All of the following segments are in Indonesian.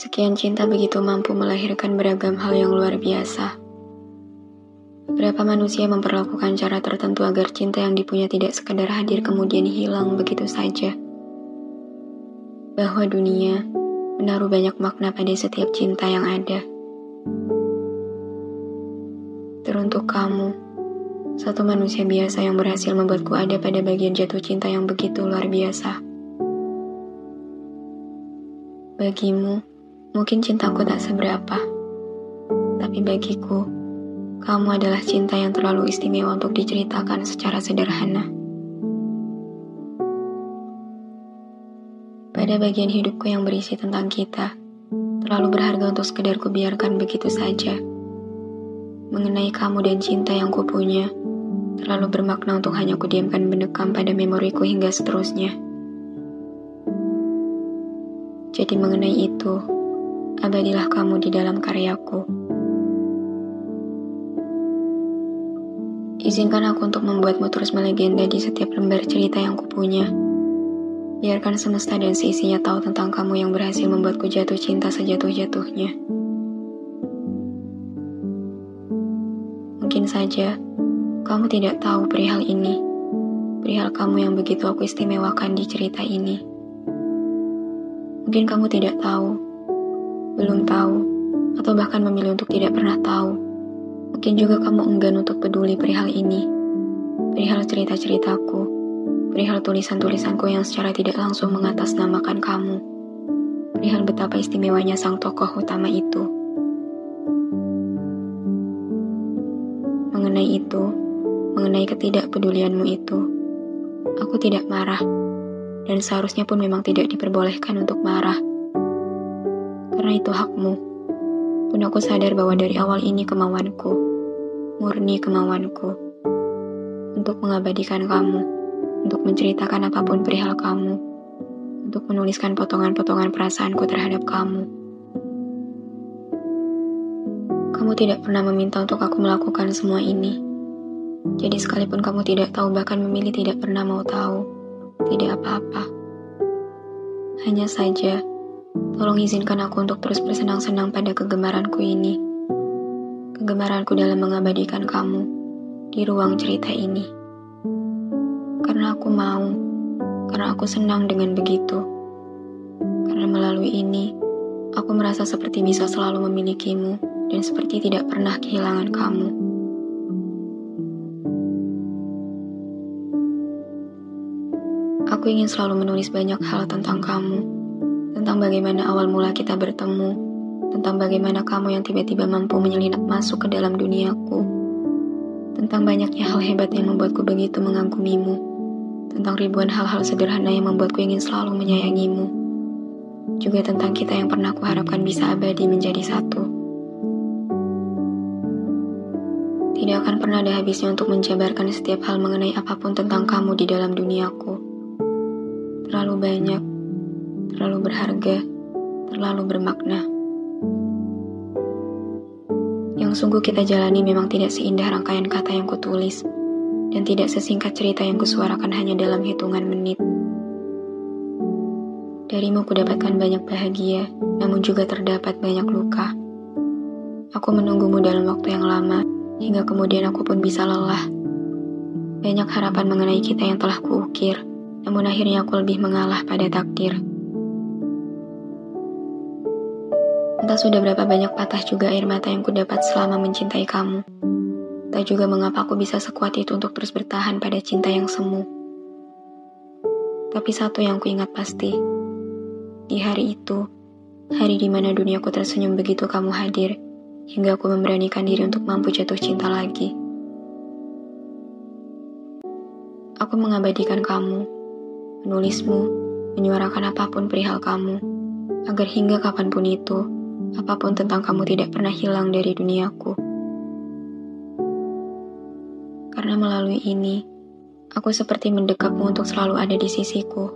Sekian cinta begitu mampu melahirkan beragam hal yang luar biasa. Beberapa manusia memperlakukan cara tertentu agar cinta yang dipunya tidak sekedar hadir kemudian hilang begitu saja. Bahwa dunia menaruh banyak makna pada setiap cinta yang ada. Teruntuk kamu, satu manusia biasa yang berhasil membuatku ada pada bagian jatuh cinta yang begitu luar biasa. Bagimu, mungkin cintaku tak seberapa. Tapi bagiku, kamu adalah cinta yang terlalu istimewa untuk diceritakan secara sederhana. Pada bagian hidupku yang berisi tentang kita, terlalu berharga untuk sekedar kubiarkan begitu saja. Mengenai kamu dan cinta yang kupunya, terlalu bermakna untuk hanya kudiamkan mendekam pada memoriku hingga seterusnya. Jadi mengenai itu, abadilah kamu di dalam karyaku. Izinkan aku untuk membuatmu terus melegenda di setiap lembar cerita yang kupunya. Biarkan semesta dan seisinya tahu tentang kamu yang berhasil membuatku jatuh cinta sejatuh-jatuhnya. Mungkin saja kamu tidak tahu perihal ini, perihal kamu yang begitu aku istimewakan di cerita ini. Mungkin kamu tidak tahu, belum tahu, atau bahkan memilih untuk tidak pernah tahu. Mungkin juga kamu enggan untuk peduli perihal ini, perihal cerita-ceritaku, perihal tulisan-tulisanku yang secara tidak langsung mengatasnamakan kamu, perihal betapa istimewanya sang tokoh utama itu. Mengenai itu, mengenai ketidakpedulianmu itu, aku tidak marah, dan seharusnya pun memang tidak diperbolehkan untuk marah. Karena itu hakmu pun aku sadar bahwa dari awal ini kemauanku, murni kemauanku, untuk mengabadikan kamu, untuk menceritakan apa pun perihal kamu, untuk menuliskan potongan-potongan perasaanku terhadap kamu. Kamu tidak pernah meminta untuk aku melakukan semua ini. Jadi sekalipun kamu tidak tahu bahkan memilih tidak pernah mau tahu, tidak apa-apa. Hanya saja, Tolong izinkan aku untuk terus bersenang-senang pada kegemaranku ini. Kegemaranku dalam mengabadikan kamu di ruang cerita ini. Karena aku mau, karena aku senang dengan begitu. Karena melalui ini, aku merasa seperti bisa selalu memilikimu dan seperti tidak pernah kehilangan kamu. Aku ingin selalu menulis banyak hal tentang kamu tentang bagaimana awal mula kita bertemu, tentang bagaimana kamu yang tiba-tiba mampu menyelinap masuk ke dalam duniaku, tentang banyaknya hal hebat yang membuatku begitu mengagumimu, tentang ribuan hal-hal sederhana yang membuatku ingin selalu menyayangimu, juga tentang kita yang pernah kuharapkan bisa abadi menjadi satu. Tidak akan pernah ada habisnya untuk menjabarkan setiap hal mengenai apa pun tentang kamu di dalam duniaku. Terlalu banyak, terlalu berharga, terlalu bermakna. Yang sungguh kita jalani memang tidak seindah rangkaian kata yang kutulis, dan tidak sesingkat cerita yang kusuarakan hanya dalam hitungan menit. Darimu kudapatkan banyak bahagia, namun juga terdapat banyak luka. Aku menunggumu dalam waktu yang lama, hingga kemudian aku pun bisa lelah. Banyak harapan mengenai kita yang telah kuukir, namun akhirnya aku lebih mengalah pada takdir. Entah sudah berapa banyak patah juga air mata yang kudapat selama mencintai kamu. Tak juga mengapa aku bisa sekuat itu untuk terus bertahan pada cinta yang semu. Tapi satu yang kuingat pasti, di hari itu, hari di mana duniaku tersenyum begitu kamu hadir, hingga aku memberanikan diri untuk mampu jatuh cinta lagi. Aku mengabadikan kamu, menulismu, menyuarakan apa pun perihal kamu, agar hingga kapan pun itu, apa pun tentang kamu tidak pernah hilang dari duniaku. Karena melalui ini, aku seperti mendekapmu untuk selalu ada di sisiku.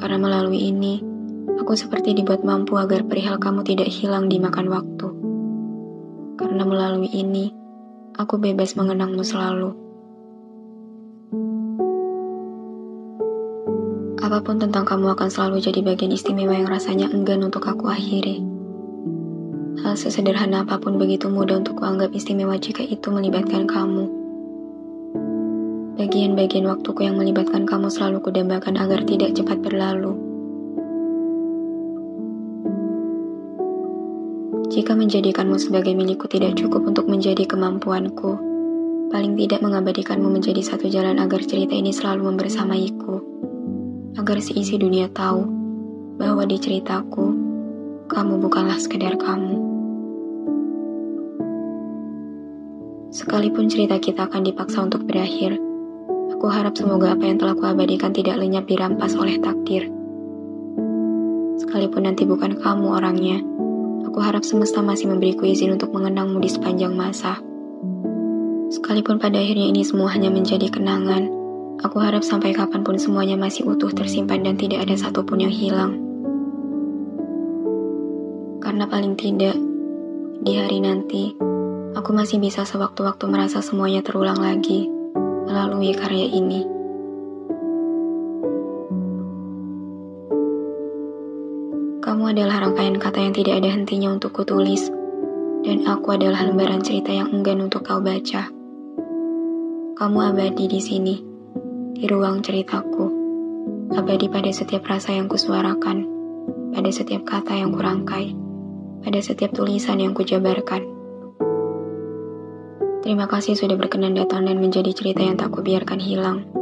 Karena melalui ini, aku seperti dibuat mampu agar perihal kamu tidak hilang di makan waktu. Karena melalui ini, aku bebas mengenangmu selalu. Apa pun tentang kamu akan selalu jadi bagian istimewa yang rasanya enggan untuk aku akhiri. Hal sesederhana apa pun begitu mudah untuk kuanggap istimewa jika itu melibatkan kamu. Bagian-bagian waktuku yang melibatkan kamu selalu kudambakan agar tidak cepat berlalu. Jika menjadikanmu sebagai milikku tidak cukup untuk menjadi kemampuanku, paling tidak mengabadikanmu menjadi satu jalan agar cerita ini selalu membersamaiku. Agar seisi dunia tahu bahwa di ceritaku, kamu bukanlah sekedar kamu. Sekalipun cerita kita akan dipaksa untuk berakhir, aku harap semoga apa yang telah kuabadikan tidak lenyap dirampas oleh takdir. Sekalipun nanti bukan kamu orangnya, aku harap semesta masih memberiku izin untuk mengenangmu di sepanjang masa. Sekalipun pada akhirnya ini semua hanya menjadi kenangan, aku harap sampai kapan pun semuanya masih utuh tersimpan dan tidak ada satupun yang hilang. Karena paling tidak, di hari nanti, Aku masih bisa sewaktu-waktu merasa semuanya terulang lagi melalui karya ini. Kamu adalah rangkaian kata yang tidak ada hentinya untuk kutulis, dan aku adalah lembaran cerita yang enggan untuk kau baca. Kamu abadi di sini, di ruang ceritaku, abadi pada setiap rasa yang kusuarakan, pada setiap kata yang kurangkai, pada setiap tulisan yang kujabarkan. Terima kasih sudah berkenan datang dan menjadi cerita yang tak kubiarkan hilang.